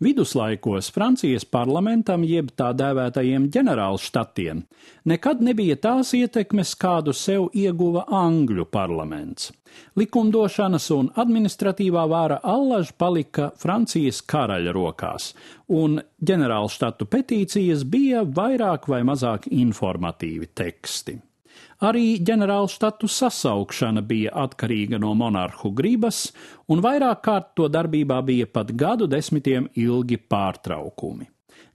Viduslaikos Francijas parlamentam, jeb tā dēvētajiem ģenerālštatiem, nekad nebija tās ietekmes, kādu sev ieguva Angļu parlaments. Likumdošanas un administratīvā vāra allaž palika Francijas karaļa rokās, un ģenerālštatu petīcijas bija vairāk vai mazāk informatīvi teksti. Arī ģenerālštatu sasaukšana bija atkarīga no monarhu gribas, un vairāk kārt to darbībā bija pat gadu desmitiem ilgi pārtraukumi.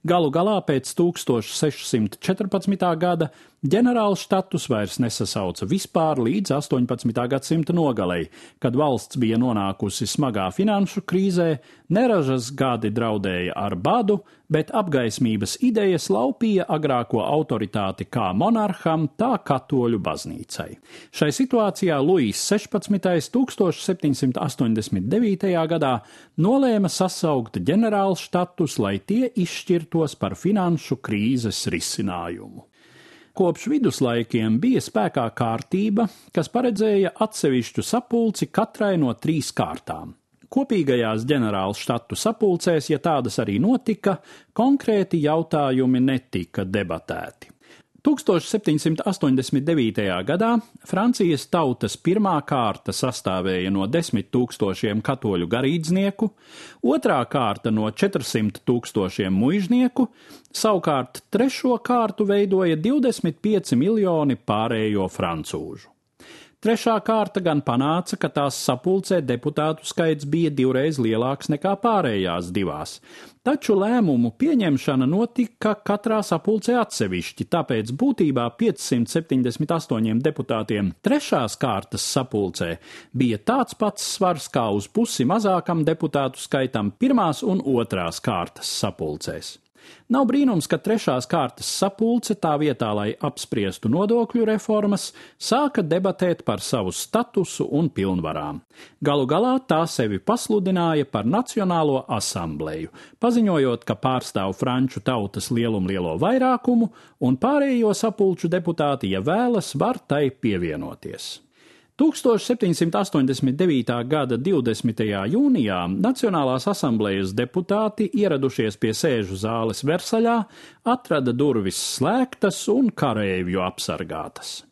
Galu galā pēc 1614. gada ģenerāls status vairs nesasauca vispār līdz 18. gadsimta nogalei, kad valsts bija nonākusi smagā finanšu krīzē, neražas gadi draudēja ar badu, bet apgaismības idejas laupīja agrāko autoritāti kā monarham, tā katoļu baznīcai. Šai situācijā Luīs 16. 1789. gadā nolēma sasaukt ģenerāls status, lai tie izšķirtos par finanšu krīzes risinājumu. Kopš viduslaikiem bija spēkā kārtība, kas paredzēja atsevišķu sapulci katrai no trīs kārtām. Kopīgajās ģenerāla štatu sapulcēs, ja tādas arī notika, konkrēti jautājumi netika debatēti. 1789. gadā Francijas tautas pirmā kārta sastāvēja no desmit tūkstošiem katoļu garīdznieku, otrā kārta no 400 tūkstošiem muiznieku, savukārt trešo kārtu veidoja 25 miljoni pārējo francūžu. Trešā kārta gan panāca, ka tās sapulcē deputātu skaits bija divreiz lielāks nekā pārējās divās, taču lēmumu pieņemšana notika katrā sapulcē atsevišķi, tāpēc būtībā 578 deputātiem trešās kārtas sapulcē bija tāds pats svars kā uz pusi mazākam deputātu skaitam pirmās un otrās kārtas sapulcēs. Nav brīnums, ka trešās kārtas sapulce tā vietā, lai apspriestu nodokļu reformas, sāka debatēt par savu statusu un pilnvarām. Galu galā tā sevi pasludināja par Nacionālo asambleju, paziņojot, ka pārstāv franču tautas lielumlielo vairākumu, un pārējo sapulču deputāti, ja vēlas, var tai pievienoties. 1789. gada 20. jūnijā Nacionālās asamblejas deputāti, ieradušies pie sēžu zāles Versaļā, atrada durvis slēgtas un kareivju apsargātas.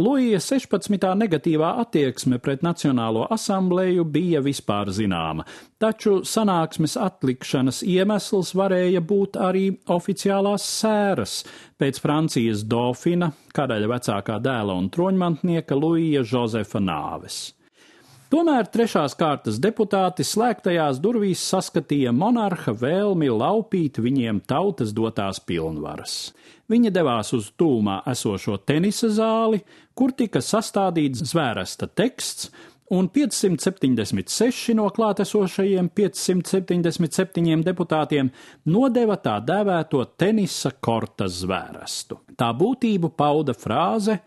Luija 16. negatīvā attieksme pret Nacionālo asambleju bija vispār zināma, taču sanāksmes atlikšanas iemesls varēja būt arī oficiālās sēras pēc Francijas dofina, karaļa vecākā dēla un troņmantnieka Luija Josefa nāves. Tomēr trešās kārtas deputāti slēgtajās durvīs saskatīja monarha vēlmi laupīt viņiem tautas dotās pilnvaras. Viņi devās uz tūmā esošo tenisa zāli, kur tika sastādīts zvērsta teksts, un 576 no klātesošajiem 577 deputātiem nodeva tā dēvēto tenisa korta zvērstu. Tā būtību pauda frāze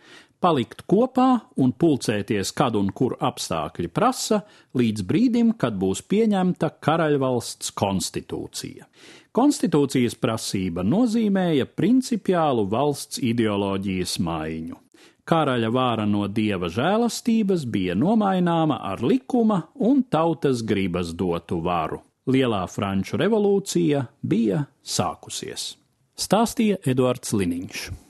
palikt kopā un pulcēties, kad un kur apstākļi prasa, līdz brīdim, kad būs pieņemta karaļvalsts konstitūcija. Konstitūcijas prasība nozīmēja principiālu valsts ideoloģijas maiņu. Karaļa vāra no dieva žēlastības bija nomaināma ar likuma un tautas gribas dotu varu. Lielā franču revolūcija bija sākusies. Stāstīja Eduards Liniņš.